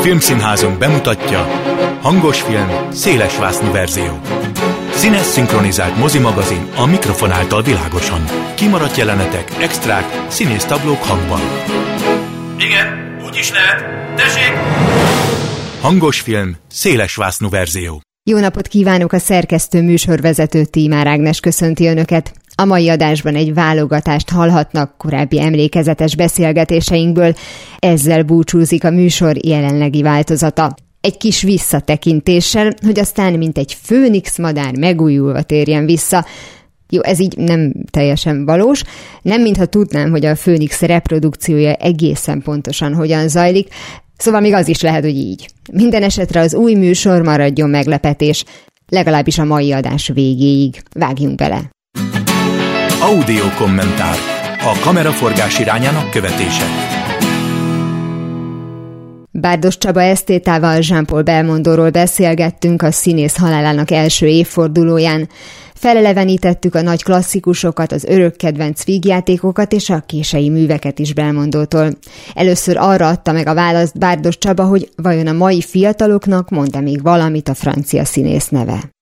Filmszínházunk bemutatja Hangos film, szélesvásznú verzió. Színes szinkronizált mozimagazin a mikrofon által világosan. Kimaradt jelenetek, extrák, színész tablók hangban. Igen, úgy is lehet. Tessék! Hangos film, szélesvásznú verzió. Jó napot kívánok a szerkesztő műsorvezető Tímár Ágnes köszönti Önöket. A mai adásban egy válogatást hallhatnak korábbi emlékezetes beszélgetéseinkből, ezzel búcsúzik a műsor jelenlegi változata. Egy kis visszatekintéssel, hogy aztán mint egy főnix madár megújulva térjen vissza, jó, ez így nem teljesen valós. Nem mintha tudnám, hogy a Főnix reprodukciója egészen pontosan hogyan zajlik, szóval még az is lehet, hogy így. Minden esetre az új műsor maradjon meglepetés, legalábbis a mai adás végéig. Vágjunk bele! Audio kommentár. A kameraforgás irányának követése. Bárdos Csaba esztétával Jean-Paul Belmondóról beszélgettünk a színész halálának első évfordulóján. Felelevenítettük a nagy klasszikusokat, az örök kedvenc vígjátékokat és a kései műveket is Belmondótól. Először arra adta meg a választ Bárdos Csaba, hogy vajon a mai fiataloknak mond-e még valamit a francia színész neve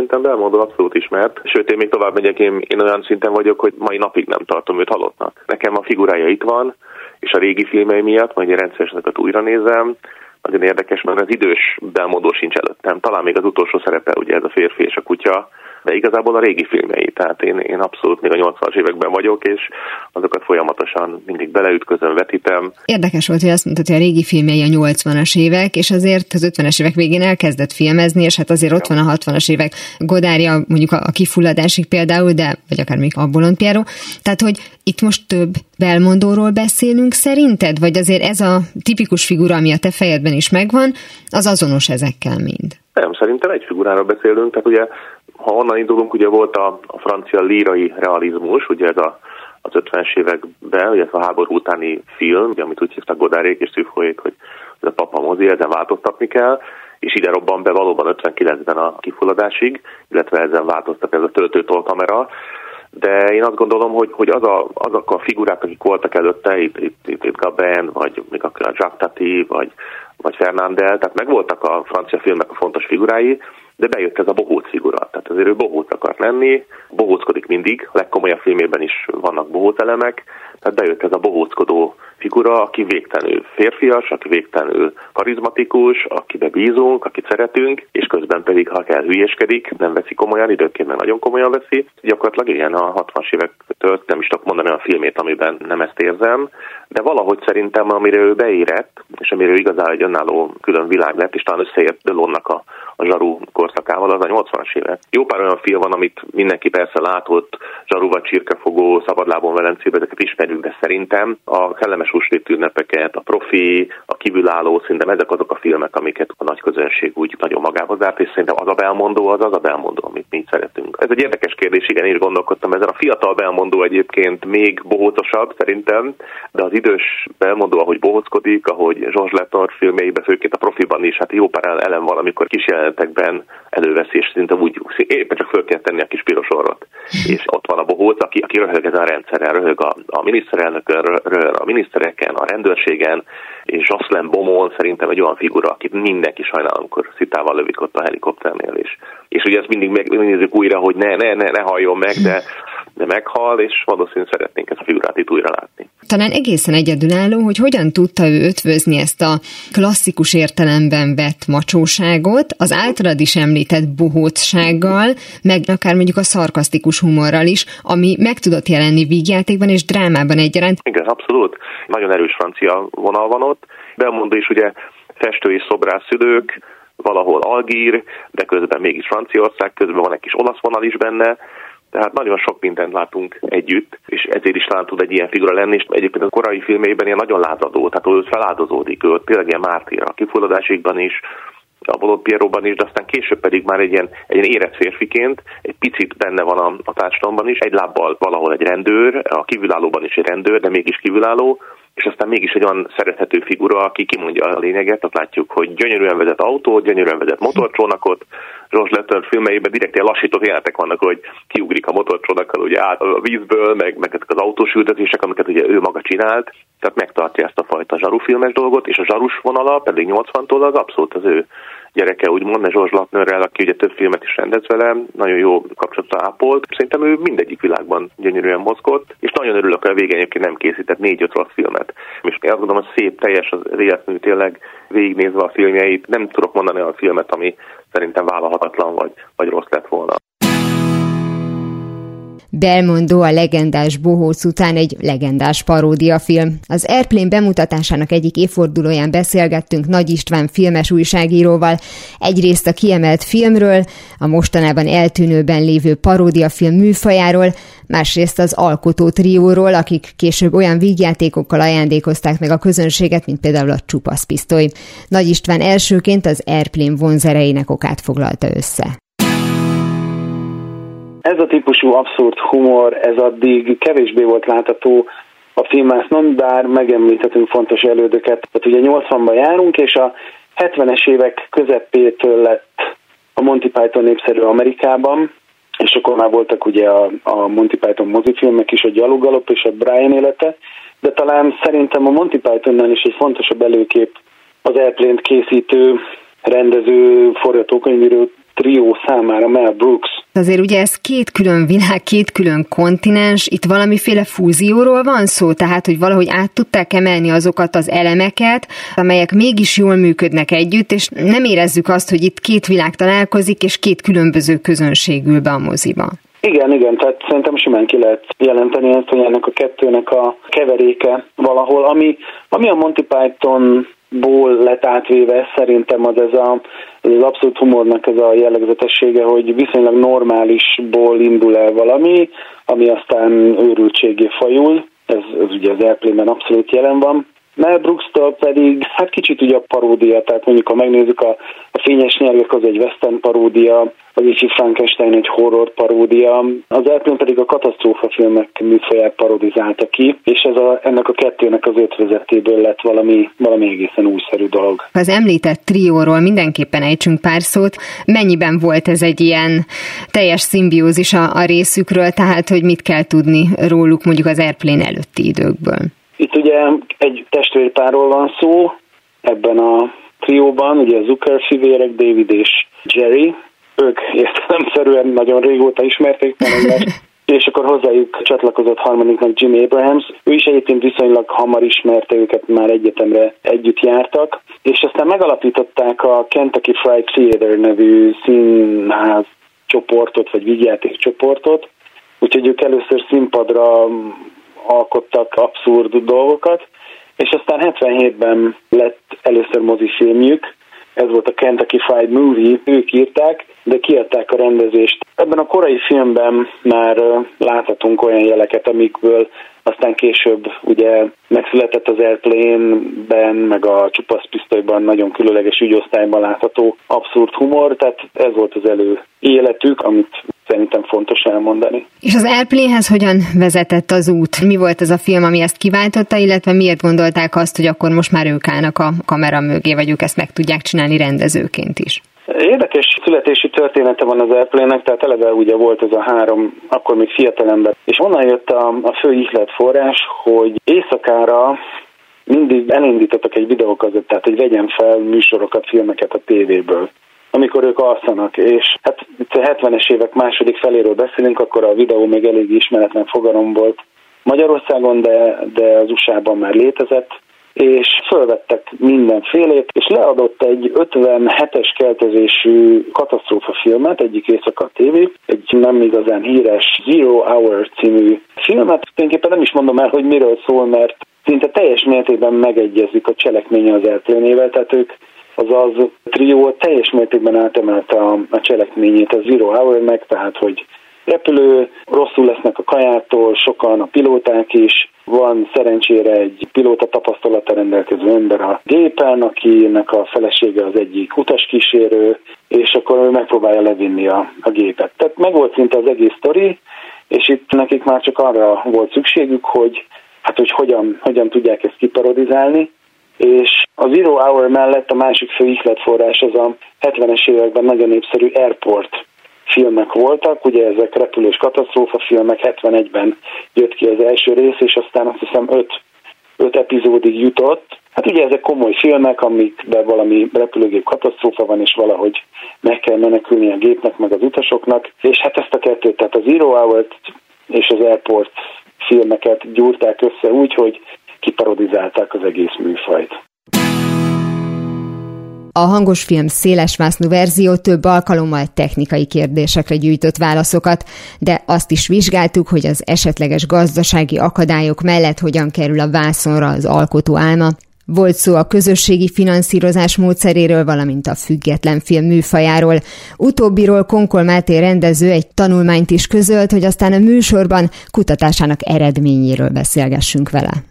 szinten belmondom abszolút ismert, sőt én még tovább megyek, én, én olyan szinten vagyok, hogy mai napig nem tartom őt halottnak. Nekem a figurája itt van, és a régi filmei miatt, majd én rendszeresen újra nézem, nagyon érdekes, mert az idős belmondó sincs előttem. Talán még az utolsó szerepe, ugye ez a férfi és a kutya, de igazából a régi filmei. Tehát én, én abszolút még a 80-as években vagyok, és azokat folyamatosan mindig beleütközöm, vetítem. Érdekes volt, hogy azt mondtad, hogy a régi filmei a 80-as évek, és azért az 50-es évek végén elkezdett filmezni, és hát azért ott van a 60-as évek Godárja, mondjuk a, a kifulladásig például, de vagy akár még a Bolond Piero. Tehát, hogy itt most több belmondóról beszélünk szerinted? Vagy azért ez a tipikus figura, ami a te fejedben is megvan, az azonos ezekkel mind? Nem, szerintem egy figuráról beszélünk, tehát ugye ha onnan indulunk, ugye volt a, a francia lírai realizmus, ugye ez a, az 50-es években, ugye ez a háború utáni film, ugye, amit úgy hívtak Godárék és Szűfhóék, hogy ez a papa mozi, ezen változtatni kell, és ide robban be valóban 59-ben a kifulladásig, illetve ezen változtat ez a töltőtolkamera, de én azt gondolom, hogy, hogy az a, azok a figurák, akik voltak előtte, itt, itt, itt, itt Gabin, vagy még a Jacques Tati, vagy, vagy Fernandel, tehát megvoltak a francia filmnek a fontos figurái, de bejött ez a bohóc figura. Tehát azért ő bohóc akart lenni, bohóckodik mindig, a legkomolyabb filmében is vannak bohóc elemek, tehát bejött ez a bohóckodó figura, aki végtelenül férfias, aki végtelenül karizmatikus, akibe bízunk, akit szeretünk, és közben pedig, ha kell, hülyeskedik, nem veszi komolyan, időnként meg nagyon komolyan veszi. Gyakorlatilag ilyen a 60-as évektől nem is tudok mondani olyan filmét, amiben nem ezt érzem, de valahogy szerintem, amire ő beérett, és amire ő igazán egy önálló külön világ lett, és talán összeért Delonnak a, a zsarú korszakával, az a 80-as éve. Jó pár olyan film van, amit mindenki persze látott, zsarúva, csirkefogó, szabadlábon velencébe, ezeket ismerünk, de szerintem a kellemes húsvét ünnepeket, a profi, a kívülálló, szerintem ezek azok a filmek, amiket a nagy közönség úgy nagyon magához zárt, és szerintem az a belmondó, az az a belmondó, amit mi szeretünk. Ez egy érdekes kérdés, igen, én is gondolkodtam ezen. A fiatal belmondó egyébként még bohócosabb szerintem, de az idős belmondó, ahogy bohóckodik, ahogy George Letor filmjeiben, főként a profiban is, hát jó pár elem van, amikor kis jelenetekben előveszi, és szinte úgy éppen csak föl kell tenni a kis piros orrot. És ott van a bohóc, aki, aki röhög ezen a rendszeren, röhög a, a miniszterelnökön, röhög a minisztereken, a rendőrségen, és Jocelyn Bomon szerintem egy olyan figura, akit mindenki sajnál, amikor szitával lövik ott a helikopternél is. És ugye ezt mindig megnézzük újra, hogy ne, ne, ne, ne halljon meg, de de meghal, és valószínűleg szeretnénk ezt a figurát itt újra látni. Talán egészen egyedülálló, hogy hogyan tudta ő ötvözni ezt a klasszikus értelemben vett macsóságot, az általad is említett bohócsággal, meg akár mondjuk a szarkasztikus humorral is, ami meg tudott jelenni vígjátékban és drámában egyaránt. Igen, abszolút. Nagyon erős francia vonal van ott. Belmondó is ugye festő és valahol Algír, de közben mégis Franciaország, közben van egy kis olasz vonal is benne, tehát nagyon sok mindent látunk együtt, és ezért is talán tud egy ilyen figura lenni, és egyébként a korai filmében ilyen nagyon lázadó, tehát ő feláldozódik, ő tényleg ilyen mártír a kifulladásikban is, a Bolond Pieróban is, de aztán később pedig már egy ilyen, egy ilyen érett férfiként, egy picit benne van a, a társadalomban is, egy lábbal valahol egy rendőr, a kívülállóban is egy rendőr, de mégis kívülálló, és aztán mégis egy olyan szerethető figura, aki kimondja a lényeget, azt látjuk, hogy gyönyörűen vezet autót, gyönyörűen vezet motorcsónakot, George Letter filmeiben direkt ilyen lassított jelenetek vannak, hogy kiugrik a motorcsónakkal ugye át a vízből, meg, meg ezek az autós ültetések, amiket ugye ő maga csinált, tehát megtartja ezt a fajta zsarufilmes dolgot, és a zsarus vonala pedig 80-tól az abszolút az ő gyereke, úgymond, mert George Lattnerrel, aki ugye több filmet is rendez vele, nagyon jó kapcsolata ápolt. Szerintem ő mindegyik világban gyönyörűen mozgott, és nagyon örülök, hogy a végén egyébként nem készített négy-öt rossz filmet. És én azt gondolom, hogy szép, teljes az életmű, tényleg végignézve a filmjeit, nem tudok mondani a filmet, ami szerintem vállalhatatlan vagy, vagy rossz lett volna. Belmondo a legendás bohóc után egy legendás paródiafilm. Az Airplane bemutatásának egyik évfordulóján beszélgettünk Nagy István filmes újságíróval, egyrészt a kiemelt filmről, a mostanában eltűnőben lévő paródiafilm műfajáról, másrészt az alkotó trióról, akik később olyan vígjátékokkal ajándékozták meg a közönséget, mint például a csupaszpisztoly. Nagy István elsőként az Airplane vonzereinek okát foglalta össze. Ez a típusú abszurd humor, ez addig kevésbé volt látható a filmásznon, bár megemlíthetünk fontos elődöket. Tehát ugye 80-ban járunk, és a 70-es évek közepétől lett a Monty Python népszerű Amerikában, és akkor már voltak ugye a, a Monty Python mozifilmek is, a Gyalogalop és a Brian élete, de talán szerintem a Monty Pythonnál is egy fontosabb előkép az airplane készítő, rendező, forgatókönyvíró trió számára Mel Brooks. Azért ugye ez két külön világ, két külön kontinens, itt valamiféle fúzióról van szó, tehát hogy valahogy át tudták emelni azokat az elemeket, amelyek mégis jól működnek együtt, és nem érezzük azt, hogy itt két világ találkozik, és két különböző közönség ül be a moziba. Igen, igen, tehát szerintem simán ki lehet jelenteni ezt, hogy ennek a kettőnek a keveréke valahol, ami, ami a Monty Python ból lett átvéve, szerintem az ez, a, ez az abszolút humornak ez a jellegzetessége, hogy viszonylag normálisból indul el valami, ami aztán őrültségé fajul, ez, ez ugye az airplane abszolút jelen van, Mel Brooks-tól pedig hát kicsit ugye a paródia, tehát mondjuk ha megnézzük a, a Fényes Nyergek az egy western paródia, az Icsi Frankenstein egy horror paródia, az Airplane pedig a katasztrófa filmek műfaját parodizálta ki, és ez a, ennek a kettőnek az ötvezetéből lett valami, valami egészen újszerű dolog. Az említett trióról mindenképpen ejtsünk pár szót. Mennyiben volt ez egy ilyen teljes szimbiózis a, a részükről, tehát hogy mit kell tudni róluk mondjuk az Airplane előtti időkből? Itt ugye egy testvérpárról van szó ebben a trióban, ugye Zucker fivérek, David és Jerry, ők értelemszerűen nagyon régóta ismerték és akkor hozzájuk csatlakozott harmadiknak Jimmy Abrahams. Ő is egyébként viszonylag hamar ismerte őket, már egyetemre együtt jártak, és aztán megalapították a Kentucky Fried Theater nevű színház csoportot, vagy vigyáték csoportot, úgyhogy ők először színpadra alkottak abszurd dolgokat, és aztán 77-ben lett először mozifilmjük, ez volt a Kentucky Fried Movie, ők írták, de kiadták a rendezést. Ebben a korai filmben már láthatunk olyan jeleket, amikből aztán később ugye megszületett az Airplane-ben, meg a csupaszpisztolyban nagyon különleges ügyosztályban látható abszurd humor, tehát ez volt az elő életük, amit szerintem fontos elmondani. És az Airplane-hez hogyan vezetett az út? Mi volt ez a film, ami ezt kiváltotta, illetve miért gondolták azt, hogy akkor most már ők állnak a kamera mögé, vagy ők ezt meg tudják csinálni rendezőként is? Érdekes születési története van az airplane tehát eleve ugye volt ez a három, akkor még fiatalember. És onnan jött a, a fő ihlet forrás, hogy éjszakára mindig elindítottak egy videókazettát, hogy vegyen fel műsorokat, filmeket a tévéből amikor ők alszanak, és hát a 70-es évek második feléről beszélünk, akkor a videó még elég ismeretlen fogalom volt Magyarországon, de, de az USA-ban már létezett, és fölvettek mindenfélét, és leadott egy 57-es keltezésű katasztrófa filmet, egyik éjszaka TV, egy nem igazán híres Zero Hour című filmet. Tulajdonképpen nem is mondom el, hogy miről szól, mert szinte teljes mértékben megegyezik a cselekménye az eltűnével, tehát ők azaz trió teljes mértékben átemelte a, a cselekményét a Zero Hour-nek, tehát hogy repülő, rosszul lesznek a kajától, sokan a pilóták is, van szerencsére egy pilóta tapasztalata rendelkező ember a gépen, akinek a felesége az egyik utaskísérő, és akkor ő megpróbálja levinni a, a gépet. Tehát meg volt szinte az egész sztori, és itt nekik már csak arra volt szükségük, hogy hát hogy hogyan, hogyan tudják ezt kiparodizálni, és a Zero Hour mellett a másik fő ihletforrás az a 70-es években nagyon népszerű Airport filmek voltak, ugye ezek repülős katasztrófa filmek, 71-ben jött ki az első rész, és aztán azt hiszem 5 öt epizódig jutott. Hát ugye ezek komoly filmek, amikben valami repülőgép katasztrófa van, és valahogy meg kell menekülni a gépnek, meg az utasoknak. És hát ezt a kettőt, tehát az Zero hour és az Airport filmeket gyúrták össze úgy, hogy kiparodizálták az egész műfajt. A hangos film szélesvásznú verzió több alkalommal technikai kérdésekre gyűjtött válaszokat, de azt is vizsgáltuk, hogy az esetleges gazdasági akadályok mellett hogyan kerül a vászonra az alkotó álma. Volt szó a közösségi finanszírozás módszeréről, valamint a független film műfajáról. Utóbbiról Konkol Máté rendező egy tanulmányt is közölt, hogy aztán a műsorban kutatásának eredményéről beszélgessünk vele.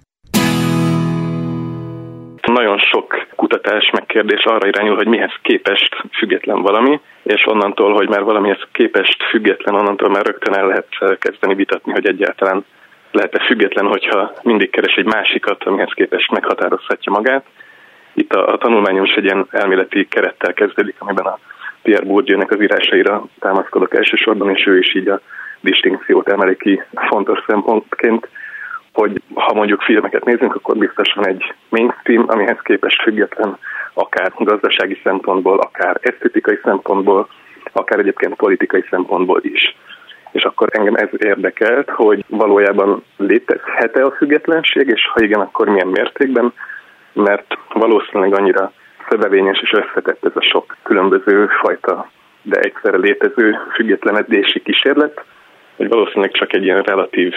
Nagyon sok kutatás megkérdés arra irányul, hogy mihez képest független valami, és onnantól, hogy már valamihez képest független, onnantól már rögtön el lehet kezdeni vitatni, hogy egyáltalán lehet-e független, hogyha mindig keres egy másikat, amihez képest meghatározhatja magát. Itt a, a tanulmányom is egy ilyen elméleti kerettel kezdődik, amiben a Pierre Bourdieu-nek az írásaira támaszkodok elsősorban, és ő is így a distinkciót emeli ki fontos szempontként hogy ha mondjuk filmeket nézünk, akkor biztosan egy mainstream, amihez képest független, akár gazdasági szempontból, akár esztetikai szempontból, akár egyébként politikai szempontból is. És akkor engem ez érdekelt, hogy valójában létezhet-e a függetlenség, és ha igen, akkor milyen mértékben, mert valószínűleg annyira szövevényes és összetett ez a sok különböző fajta, de egyszerre létező függetlenedési kísérlet, hogy valószínűleg csak egy ilyen relatív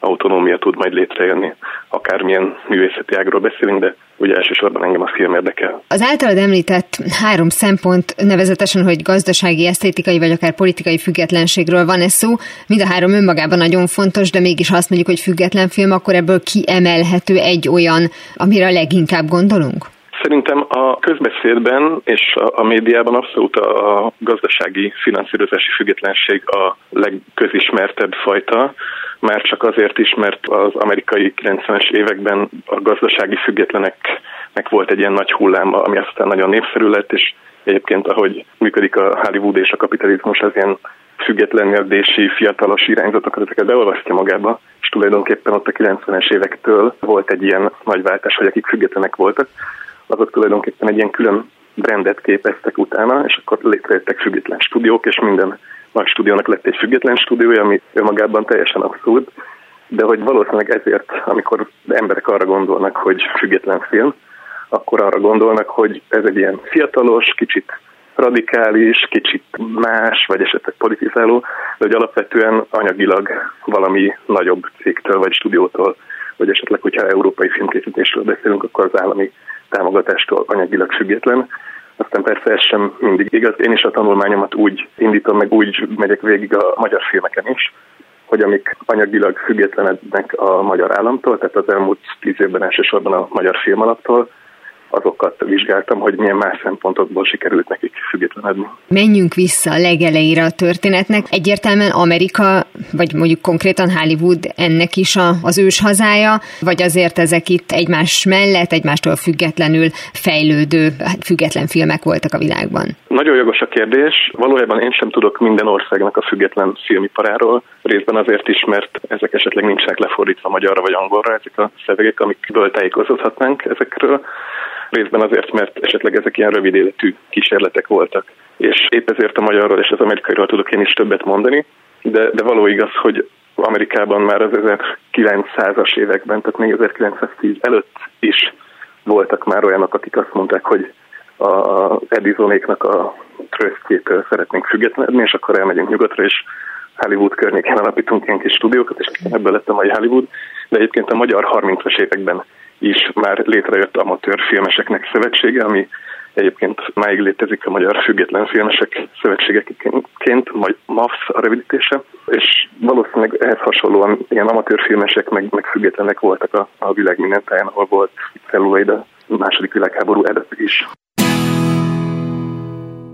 autonómia tud majd létrejönni. Akármilyen művészeti ágról beszélünk, de ugye elsősorban engem a film érdekel. Az általad említett három szempont, nevezetesen, hogy gazdasági, esztétikai vagy akár politikai függetlenségről van ez szó, mind a három önmagában nagyon fontos, de mégis ha azt mondjuk, hogy független film, akkor ebből kiemelhető egy olyan, amire a leginkább gondolunk? Szerintem a közbeszédben és a, médiában abszolút a gazdasági finanszírozási függetlenség a legközismertebb fajta, már csak azért is, mert az amerikai 90-es években a gazdasági függetleneknek volt egy ilyen nagy hullám, ami aztán nagyon népszerű lett, és egyébként ahogy működik a Hollywood és a kapitalizmus, az ilyen függetlenedési fiatalos irányzatokat, ezeket beolvasztja magába, és tulajdonképpen ott a 90-es évektől volt egy ilyen nagy váltás, hogy akik függetlenek voltak, azok tulajdonképpen egy ilyen külön brandet képeztek utána, és akkor létrejöttek független stúdiók, és minden nagy stúdiónak lett egy független stúdiója, ami önmagában teljesen abszurd, de hogy valószínűleg ezért, amikor emberek arra gondolnak, hogy független film, akkor arra gondolnak, hogy ez egy ilyen fiatalos, kicsit radikális, kicsit más, vagy esetleg politizáló, de hogy alapvetően anyagilag valami nagyobb cégtől vagy stúdiótól, vagy esetleg, hogyha európai filmkészítésről beszélünk, akkor az állami támogatástól anyagilag független. Aztán persze ez sem mindig igaz. Én is a tanulmányomat úgy indítom, meg úgy megyek végig a magyar filmeken is, hogy amik anyagilag függetlenednek a magyar államtól, tehát az elmúlt tíz évben elsősorban a magyar filmalaptól, azokat vizsgáltam, hogy milyen más szempontokból sikerült nekik függetlenedni. Menjünk vissza a legelejére a történetnek. Egyértelműen Amerika, vagy mondjuk konkrétan Hollywood ennek is a, az ős hazája, vagy azért ezek itt egymás mellett, egymástól függetlenül fejlődő, hát független filmek voltak a világban? Nagyon jogos a kérdés. Valójában én sem tudok minden országnak a független filmiparáról, részben azért is, mert ezek esetleg nincsenek lefordítva magyarra vagy angolra, ezek a szövegek, amikből tájékozódhatnánk ezekről részben azért, mert esetleg ezek ilyen rövid életű kísérletek voltak. És épp ezért a magyarról és az amerikairól tudok én is többet mondani, de, de való igaz, hogy Amerikában már az 1900-as években, tehát még 1910 előtt is voltak már olyanok, akik azt mondták, hogy a Edisonéknak a trösztjétől szeretnénk függetlenedni, és akkor elmegyünk nyugatra, és Hollywood környékén alapítunk ilyen kis stúdiókat, és ebből lett a mai Hollywood. De egyébként a magyar 30-as években is már létrejött amatőr filmeseknek szövetsége, ami egyébként máig létezik a Magyar Független Filmesek Szövetségeként, majd MAFS a rövidítése, és valószínűleg ehhez hasonlóan ilyen amatőr filmesek meg, meg függetlenek voltak a, a világ minden táján, ahol volt celluloid a második világháború előtt is.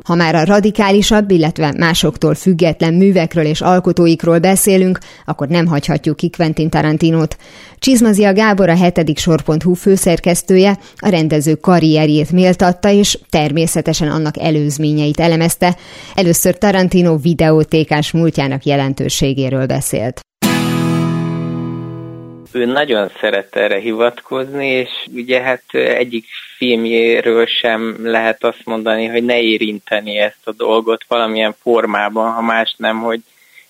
Ha már a radikálisabb, illetve másoktól független művekről és alkotóikról beszélünk, akkor nem hagyhatjuk ki Quentin Tarantinót. Csizmazia Gábor a hetedik sor.hu főszerkesztője a rendező karrierjét méltatta, és természetesen annak előzményeit elemezte. Először Tarantino videótékás múltjának jelentőségéről beszélt ő nagyon szeret erre hivatkozni, és ugye hát egyik filmjéről sem lehet azt mondani, hogy ne érinteni ezt a dolgot valamilyen formában, ha más nem, hogy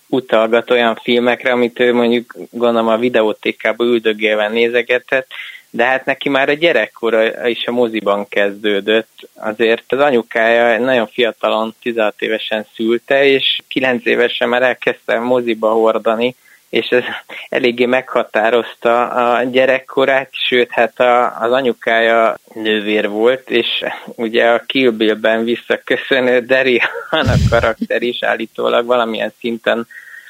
utalgat olyan filmekre, amit ő mondjuk gondolom a videótékában üldögélve nézegetett, de hát neki már a gyerekkora is a moziban kezdődött. Azért az anyukája nagyon fiatalon, 16 évesen szülte, és 9 évesen már elkezdte moziba hordani, és ez eléggé meghatározta a gyerekkorát, sőt, hát a, az anyukája nővér volt, és ugye a Kill Bill-ben visszaköszönő Derry a karakter is állítólag valamilyen szinten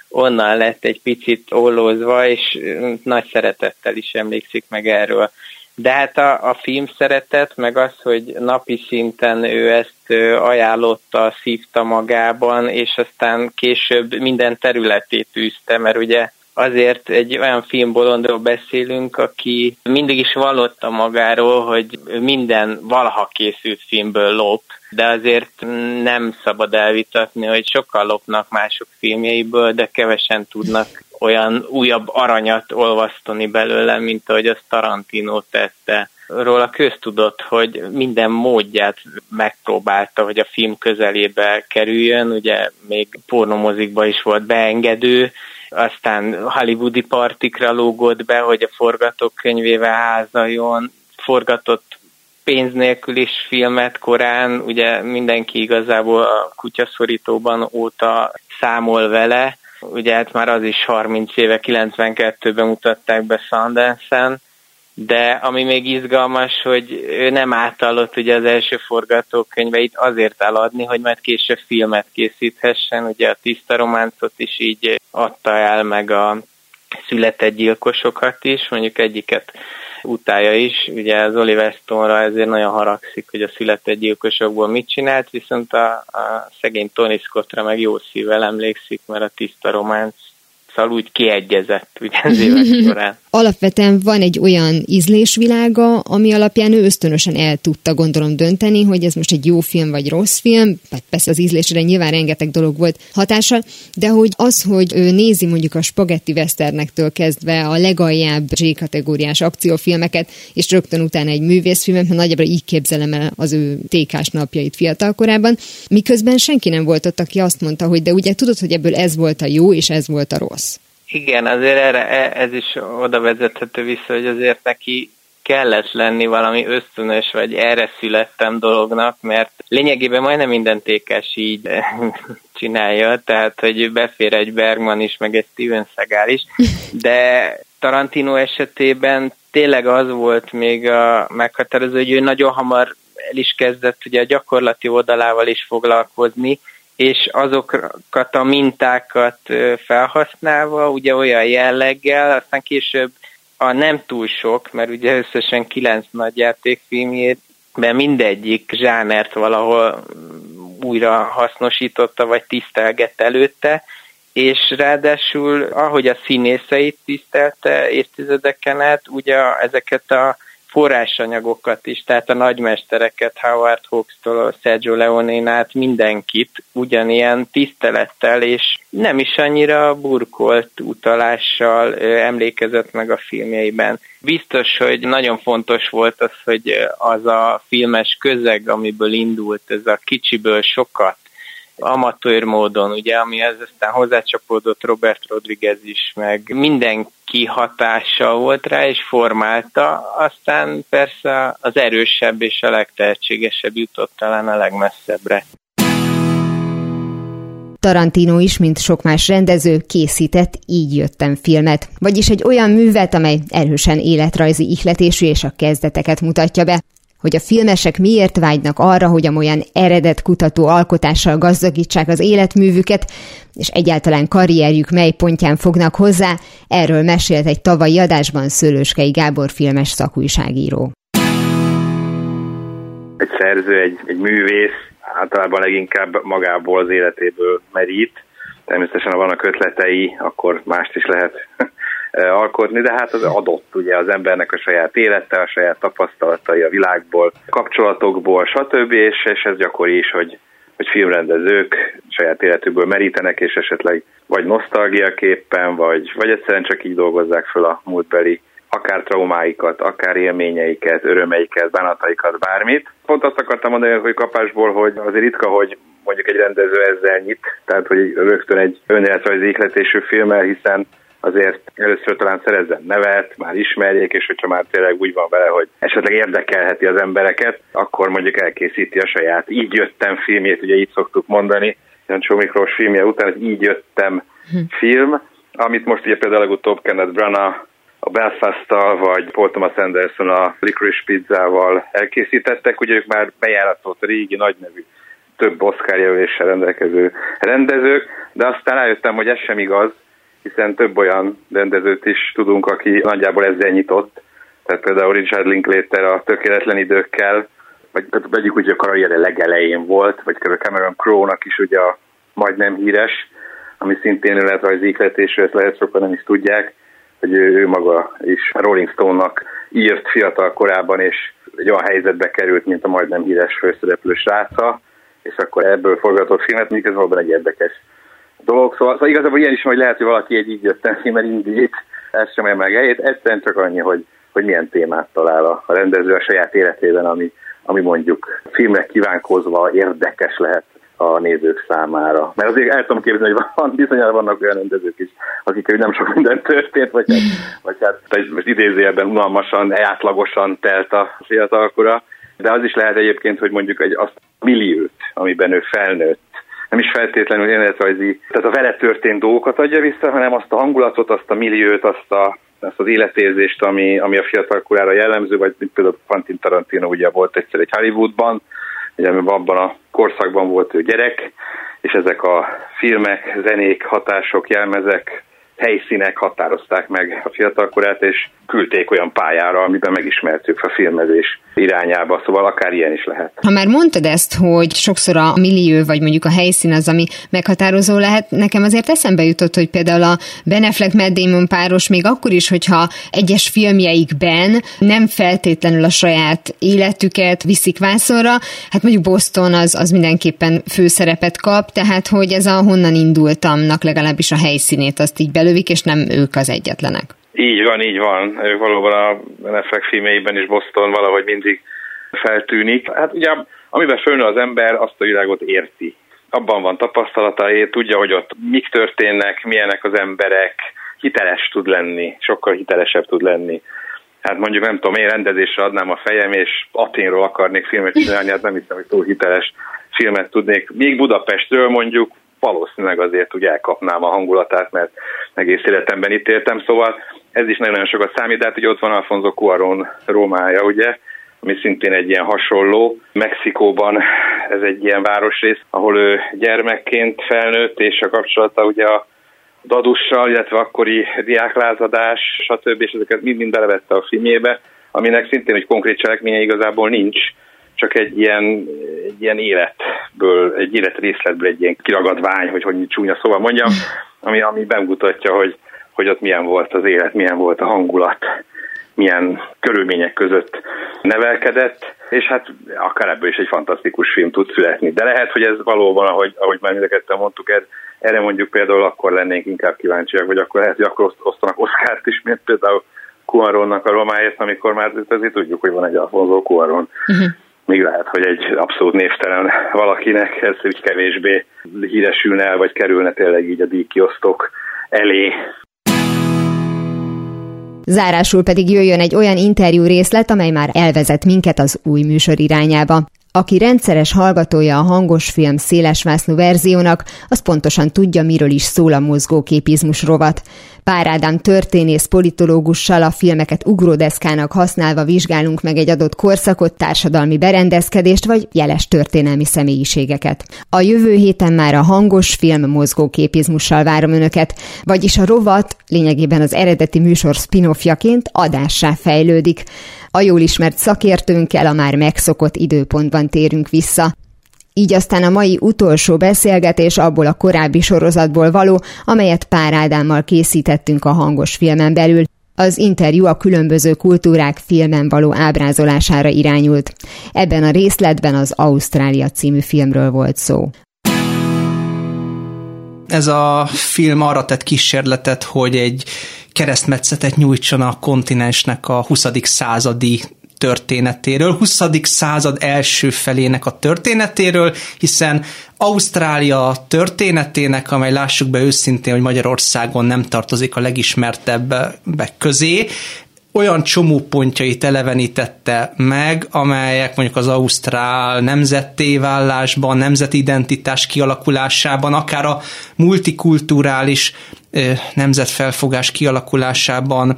onnan lett egy picit ollózva, és nagy szeretettel is emlékszik meg erről. De hát a, a film szeretet, meg az, hogy napi szinten ő ezt ajánlotta, szívta magában, és aztán később minden területét űzte, mert ugye azért egy olyan filmbolondról beszélünk, aki mindig is vallotta magáról, hogy minden valaha készült filmből lop, de azért nem szabad elvitatni, hogy sokkal lopnak mások filmjeiből, de kevesen tudnak olyan újabb aranyat olvasztani belőle, mint ahogy azt Tarantino tette. Róla köztudott, hogy minden módját megpróbálta, hogy a film közelébe kerüljön, ugye még pornomozikba is volt beengedő, aztán hollywoodi partikra lógott be, hogy a forgatókönyvével házaljon, forgatott pénz nélkül is filmet korán, ugye mindenki igazából a kutyaszorítóban óta számol vele, ugye hát már az is 30 éve, 92-ben mutatták be Sundance-en, de ami még izgalmas, hogy ő nem átallott ugye az első forgatókönyveit azért eladni, hogy majd később filmet készíthessen, ugye a tiszta románcot is így adta el, meg a született gyilkosokat is, mondjuk egyiket utája is, ugye az Oliver Stone-ra ezért nagyon haragszik, hogy a született gyilkosokból mit csinált, viszont a, a szegény Tony Scottra meg jó szívvel emlékszik, mert a tiszta románc szóval úgy kiegyezett ugye az évek során. Alapvetően van egy olyan ízlésvilága, ami alapján ő ösztönösen el tudta gondolom dönteni, hogy ez most egy jó film vagy rossz film, hát persze az ízlésre nyilván rengeteg dolog volt hatással, de hogy az, hogy ő nézi mondjuk a spagetti westernektől kezdve a legaljább G-kategóriás akciófilmeket, és rögtön utána egy művészfilmet, mert nagyjából így képzelem el az ő tékás napjait fiatalkorában, miközben senki nem volt ott, aki azt mondta, hogy de ugye tudod, hogy ebből ez volt a jó, és ez volt a rossz. Igen, azért erre, e, ez is oda vezethető vissza, hogy azért neki kellett lenni valami ösztönös, vagy erre születtem dolognak, mert lényegében majdnem minden tékes így csinálja, tehát hogy befér egy Bergman is, meg egy Steven Seagal is, de Tarantino esetében tényleg az volt még a meghatározó, hogy ő nagyon hamar el is kezdett ugye a gyakorlati oldalával is foglalkozni, és azokat a mintákat felhasználva, ugye olyan jelleggel, aztán később a nem túl sok, mert ugye összesen kilenc nagy játékfilmjét, de mindegyik zsánert valahol újra hasznosította, vagy tisztelgett előtte, és ráadásul, ahogy a színészeit tisztelte évtizedeken át, ugye ezeket a forrásanyagokat is, tehát a nagymestereket, Howard Hawks-tól, Sergio leone át mindenkit ugyanilyen tisztelettel és nem is annyira burkolt utalással emlékezett meg a filmjeiben. Biztos, hogy nagyon fontos volt az, hogy az a filmes közeg, amiből indult, ez a kicsiből sokat amatőr módon, ugye, amihez aztán hozzácsapódott Robert Rodriguez is, meg mindenki hatással volt rá, és formálta, aztán persze az erősebb és a legtehetségesebb jutott talán a legmesszebbre. Tarantino is, mint sok más rendező, készített Így jöttem filmet, vagyis egy olyan művet, amely erősen életrajzi ihletésű és a kezdeteket mutatja be hogy a filmesek miért vágynak arra, hogy amolyan eredet kutató alkotással gazdagítsák az életművüket, és egyáltalán karrierjük mely pontján fognak hozzá, erről mesélt egy tavalyi adásban Szőlőskei Gábor filmes szakújságíró. Egy szerző, egy, egy művész általában leginkább magából az életéből merít. Természetesen, ha vannak ötletei, akkor mást is lehet alkotni, de hát az adott ugye az embernek a saját élete, a saját tapasztalatai a világból, kapcsolatokból, stb. És, és ez gyakori is, hogy hogy filmrendezők saját életükből merítenek, és esetleg vagy nosztalgiaképpen, vagy, vagy egyszerűen csak így dolgozzák föl a múltbeli akár traumáikat, akár élményeiket, örömeiket, bánataikat, bármit. Pont azt akartam mondani, hogy kapásból, hogy azért ritka, hogy mondjuk egy rendező ezzel nyit, tehát hogy rögtön egy önéletrajzi ihletésű filmmel, hiszen azért először talán szerezzen nevet, már ismerjék, és hogyha már tényleg úgy van vele, hogy esetleg érdekelheti az embereket, akkor mondjuk elkészíti a saját így jöttem filmjét, ugye így szoktuk mondani, Jancsó Miklós filmje után, hogy így jöttem hm. film, amit most ugye például legutóbb Kenneth Branagh a Belfast-tal, vagy Paul Thomas Anderson a Licorice Pizzával elkészítettek, ugye ők már bejáratott régi nagynevű több Oscar jelöléssel rendelkező rendezők, de aztán rájöttem, hogy ez sem igaz, hiszen több olyan rendezőt is tudunk, aki nagyjából ezzel nyitott. Tehát például Richard Linklater a tökéletlen időkkel, vagy vegyük úgy, hogy a karriere legelején volt, vagy Cameron Crowe-nak is ugye a majdnem híres, ami szintén önéletrajzi ikletésű, ezt lehet sokan nem is tudják, hogy ő, ő maga is Rolling Stone-nak írt fiatal korában, és egy olyan helyzetbe került, mint a majdnem híres főszereplő sráca, és akkor ebből forgatott filmet, ez valóban egy érdekes dolog. Szóval, szóval igazából ilyen is, hogy lehet, hogy valaki egy így jöttem mert indít, ez sem meg helyét, egyszerűen csak annyi, hogy, hogy milyen témát talál a rendező a saját életében, ami, ami mondjuk filmre kívánkozva érdekes lehet a nézők számára. Mert azért el tudom képzelni, hogy van, bizonyára vannak olyan rendezők is, akik nem sok minden történt, vagy hát, vagy hát most idézőjelben unalmasan, átlagosan telt a fiatalkora, de az is lehet egyébként, hogy mondjuk egy azt milliót, amiben ő felnőtt, nem is feltétlenül életrajzi, tehát a vele történt dolgokat adja vissza, hanem azt a hangulatot, azt a milliót, azt a azt az életérzést, ami, ami a fiatal korára jellemző, vagy például Quentin Tarantino ugye volt egyszer egy Hollywoodban, ugye abban a korszakban volt ő gyerek, és ezek a filmek, zenék, hatások, jelmezek helyszínek határozták meg a fiatalkorát, és küldték olyan pályára, amiben megismertük a filmezés irányába, szóval akár ilyen is lehet. Ha már mondtad ezt, hogy sokszor a millió, vagy mondjuk a helyszín az, ami meghatározó lehet, nekem azért eszembe jutott, hogy például a Ben Affleck Matt páros még akkor is, hogyha egyes filmjeikben nem feltétlenül a saját életüket viszik vászonra, hát mondjuk Boston az, az mindenképpen főszerepet kap, tehát hogy ez a honnan indultamnak legalábbis a helyszínét azt így belövik, és nem ők az egyetlenek. Így van, így van. Valóban a Netflix filmjeiben is Boston valahogy mindig feltűnik. Hát ugye, amiben fölnő az ember, azt a világot érti. Abban van tapasztalatai, tudja, hogy ott mik történnek, milyenek az emberek, hiteles tud lenni, sokkal hitelesebb tud lenni. Hát mondjuk nem tudom, én rendezésre adnám a fejem, és Aténról akarnék filmet csinálni, hát nem hiszem, hogy túl hiteles filmet tudnék. Még Budapestről mondjuk valószínűleg azért úgy elkapnám a hangulatát, mert egész életemben itt éltem, szóval ez is nagyon-nagyon sokat számít, de hát ugye ott van Alfonso Cuaron Rómája, ugye, ami szintén egy ilyen hasonló. Mexikóban ez egy ilyen városrész, ahol ő gyermekként felnőtt, és a kapcsolata ugye a dadussal, illetve akkori diáklázadás, stb. és ezeket mind-mind belevette a filmjébe, aminek szintén egy konkrét cselekménye igazából nincs, csak egy ilyen, egy ilyen életből, egy életrészletből egy ilyen kiragadvány, hogy hogy csúnya szóval mondjam, ami, ami bemutatja, hogy, hogy ott milyen volt az élet, milyen volt a hangulat, milyen körülmények között nevelkedett, és hát akár ebből is egy fantasztikus film tud születni. De lehet, hogy ez valóban, ahogy, ahogy már mindeket mondtuk, ez, erre mondjuk például akkor lennénk inkább kíváncsiak, vagy akkor lehet, hogy akkor osztanak Oszkárt is, mint például Cuaronnak a romáért, amikor már azért tudjuk, hogy van egy Alfonso Cuaron. Uh-huh még lehet, hogy egy abszolút névtelen valakinek ez úgy kevésbé híresülne el, vagy kerülne tényleg így a díjkiosztok elé. Zárásul pedig jöjjön egy olyan interjú részlet, amely már elvezet minket az új műsor irányába. Aki rendszeres hallgatója a hangos film szélesvásznú verziónak, az pontosan tudja, miről is szól a mozgóképizmus rovat. Pár Ádám történész politológussal a filmeket ugródeszkának használva vizsgálunk meg egy adott korszakot, társadalmi berendezkedést vagy jeles történelmi személyiségeket. A jövő héten már a hangos film mozgóképizmussal várom önöket, vagyis a rovat lényegében az eredeti műsor spin-offjaként adássá fejlődik. A jól ismert szakértőnkkel a már megszokott időpontban térünk vissza. Így aztán a mai utolsó beszélgetés abból a korábbi sorozatból való, amelyet Pár Ádámmal készítettünk a hangos filmen belül. Az interjú a különböző kultúrák filmen való ábrázolására irányult. Ebben a részletben az Ausztrália című filmről volt szó. Ez a film arra tett kísérletet, hogy egy keresztmetszetet nyújtson a kontinensnek a 20. századi történetéről, 20. század első felének a történetéről, hiszen Ausztrália történetének, amely lássuk be őszintén, hogy Magyarországon nem tartozik a legismertebbek közé, olyan csomó pontjait elevenítette meg, amelyek mondjuk az ausztrál nemzettévállásban, nemzeti identitás kialakulásában, akár a multikulturális nemzetfelfogás kialakulásában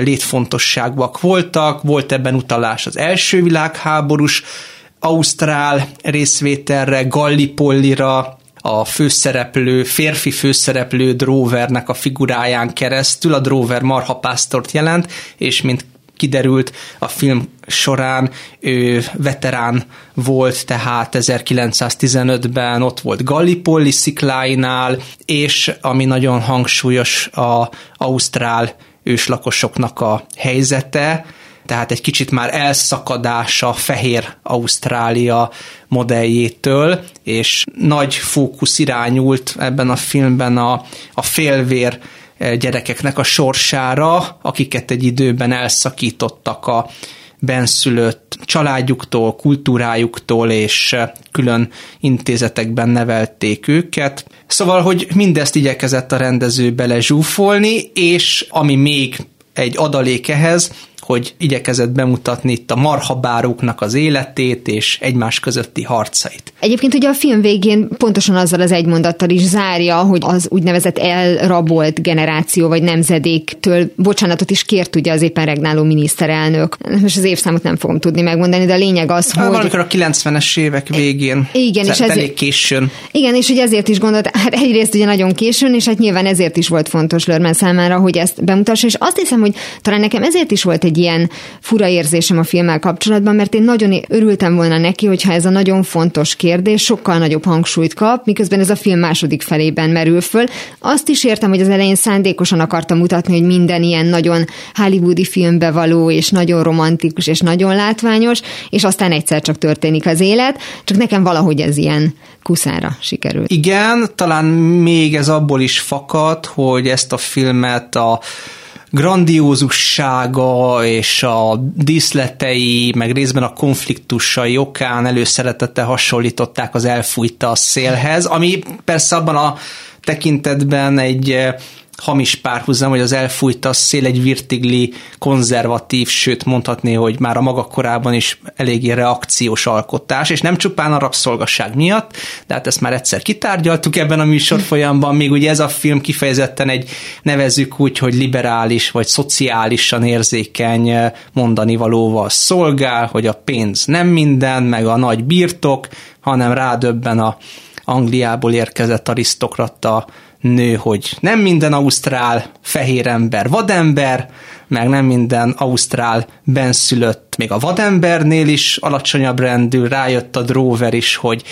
létfontosságúak voltak, volt ebben utalás az első világháborús ausztrál részvételre, Gallipollira, a főszereplő, férfi főszereplő Drovernek a figuráján keresztül, a Drover marhapásztort jelent, és mint kiderült a film során, ő veterán volt, tehát 1915-ben ott volt Gallipolli szikláinál, és ami nagyon hangsúlyos a Ausztrál őslakosoknak a helyzete, tehát egy kicsit már elszakadása fehér Ausztrália modelljétől, és nagy fókusz irányult ebben a filmben a, a félvér gyerekeknek a sorsára, akiket egy időben elszakítottak a benszülött családjuktól, kultúrájuktól, és külön intézetekben nevelték őket. Szóval, hogy mindezt igyekezett a rendező bele zsúfolni, és ami még egy adalék ehhez, hogy igyekezett bemutatni itt a marhabáróknak az életét és egymás közötti harcait. Egyébként ugye a film végén pontosan azzal az egy mondattal is zárja, hogy az úgynevezett elrabolt generáció vagy nemzedéktől bocsánatot is kért ugye az éppen regnáló miniszterelnök. Most az évszámot nem fogom tudni megmondani, de a lényeg az, hogy... Valamikor a 90-es évek végén. Igen, és ez elég későn. Igen, és ugye ezért is gondolt, hát egyrészt ugye nagyon későn, és hát nyilván ezért is volt fontos Lörmen számára, hogy ezt bemutassa, és azt hiszem, hogy talán nekem ezért is volt egy ilyen fura érzésem a filmmel kapcsolatban, mert én nagyon örültem volna neki, hogyha ez a nagyon fontos kérdés sokkal nagyobb hangsúlyt kap, miközben ez a film második felében merül föl. Azt is értem, hogy az elején szándékosan akarta mutatni, hogy minden ilyen nagyon hollywoodi filmbe való, és nagyon romantikus, és nagyon látványos, és aztán egyszer csak történik az élet, csak nekem valahogy ez ilyen kuszára sikerült. Igen, talán még ez abból is fakad, hogy ezt a filmet a grandiózussága és a díszletei, meg részben a konfliktusai okán előszeretette hasonlították az elfújta a szélhez, ami persze abban a tekintetben egy hamis párhuzam, hogy az elfújta a szél egy virtigli, konzervatív, sőt mondhatni, hogy már a maga korában is eléggé reakciós alkotás, és nem csupán a rabszolgasság miatt, de hát ezt már egyszer kitárgyaltuk ebben a műsor folyamban, még ugye ez a film kifejezetten egy nevezük úgy, hogy liberális vagy szociálisan érzékeny mondani valóval szolgál, hogy a pénz nem minden, meg a nagy birtok, hanem rádöbben a Angliából érkezett arisztokrata nő, hogy nem minden ausztrál fehér ember vadember, meg nem minden ausztrál benszülött, még a vadembernél is alacsonyabb rendű, rájött a dróver is, hogy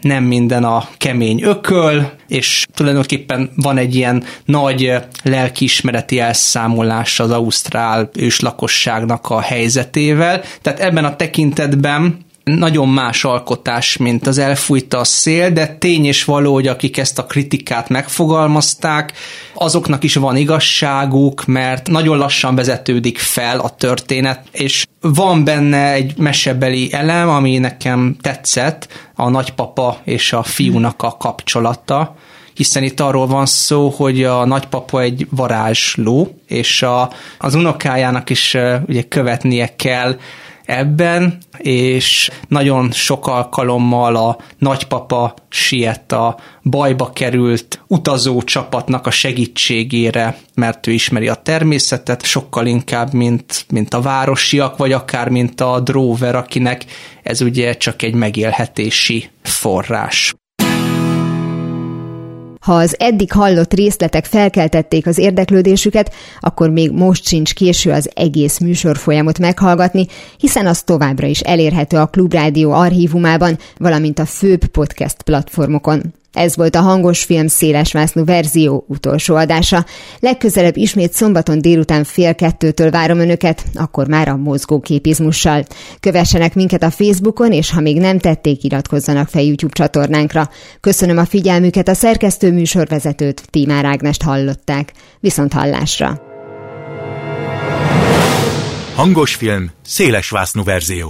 nem minden a kemény ököl, és tulajdonképpen van egy ilyen nagy lelkiismereti elszámolás az ausztrál őslakosságnak a helyzetével. Tehát ebben a tekintetben nagyon más alkotás, mint az elfújta a szél, de tény és való, hogy akik ezt a kritikát megfogalmazták, azoknak is van igazságuk, mert nagyon lassan vezetődik fel a történet, és van benne egy mesebeli elem, ami nekem tetszett, a nagypapa és a fiúnak a kapcsolata, hiszen itt arról van szó, hogy a nagypapa egy varázsló, és a, az unokájának is ugye követnie kell ebben, és nagyon sok alkalommal a nagypapa siet a bajba került utazó csapatnak a segítségére, mert ő ismeri a természetet sokkal inkább, mint, mint a városiak, vagy akár mint a dróver, akinek ez ugye csak egy megélhetési forrás. Ha az eddig hallott részletek felkeltették az érdeklődésüket, akkor még most sincs késő az egész műsorfolyamot meghallgatni, hiszen az továbbra is elérhető a Klubrádió archívumában, valamint a főbb podcast platformokon. Ez volt a hangos film szélesvásznú verzió utolsó adása. Legközelebb ismét szombaton délután fél kettőtől várom önöket, akkor már a mozgóképizmussal. Kövessenek minket a Facebookon, és ha még nem tették, iratkozzanak fel YouTube csatornánkra. Köszönöm a figyelmüket, a szerkesztő műsorvezetőt, Tímár Ágnest hallották. Viszont hallásra! Hangos film, szélesvásznú verzió.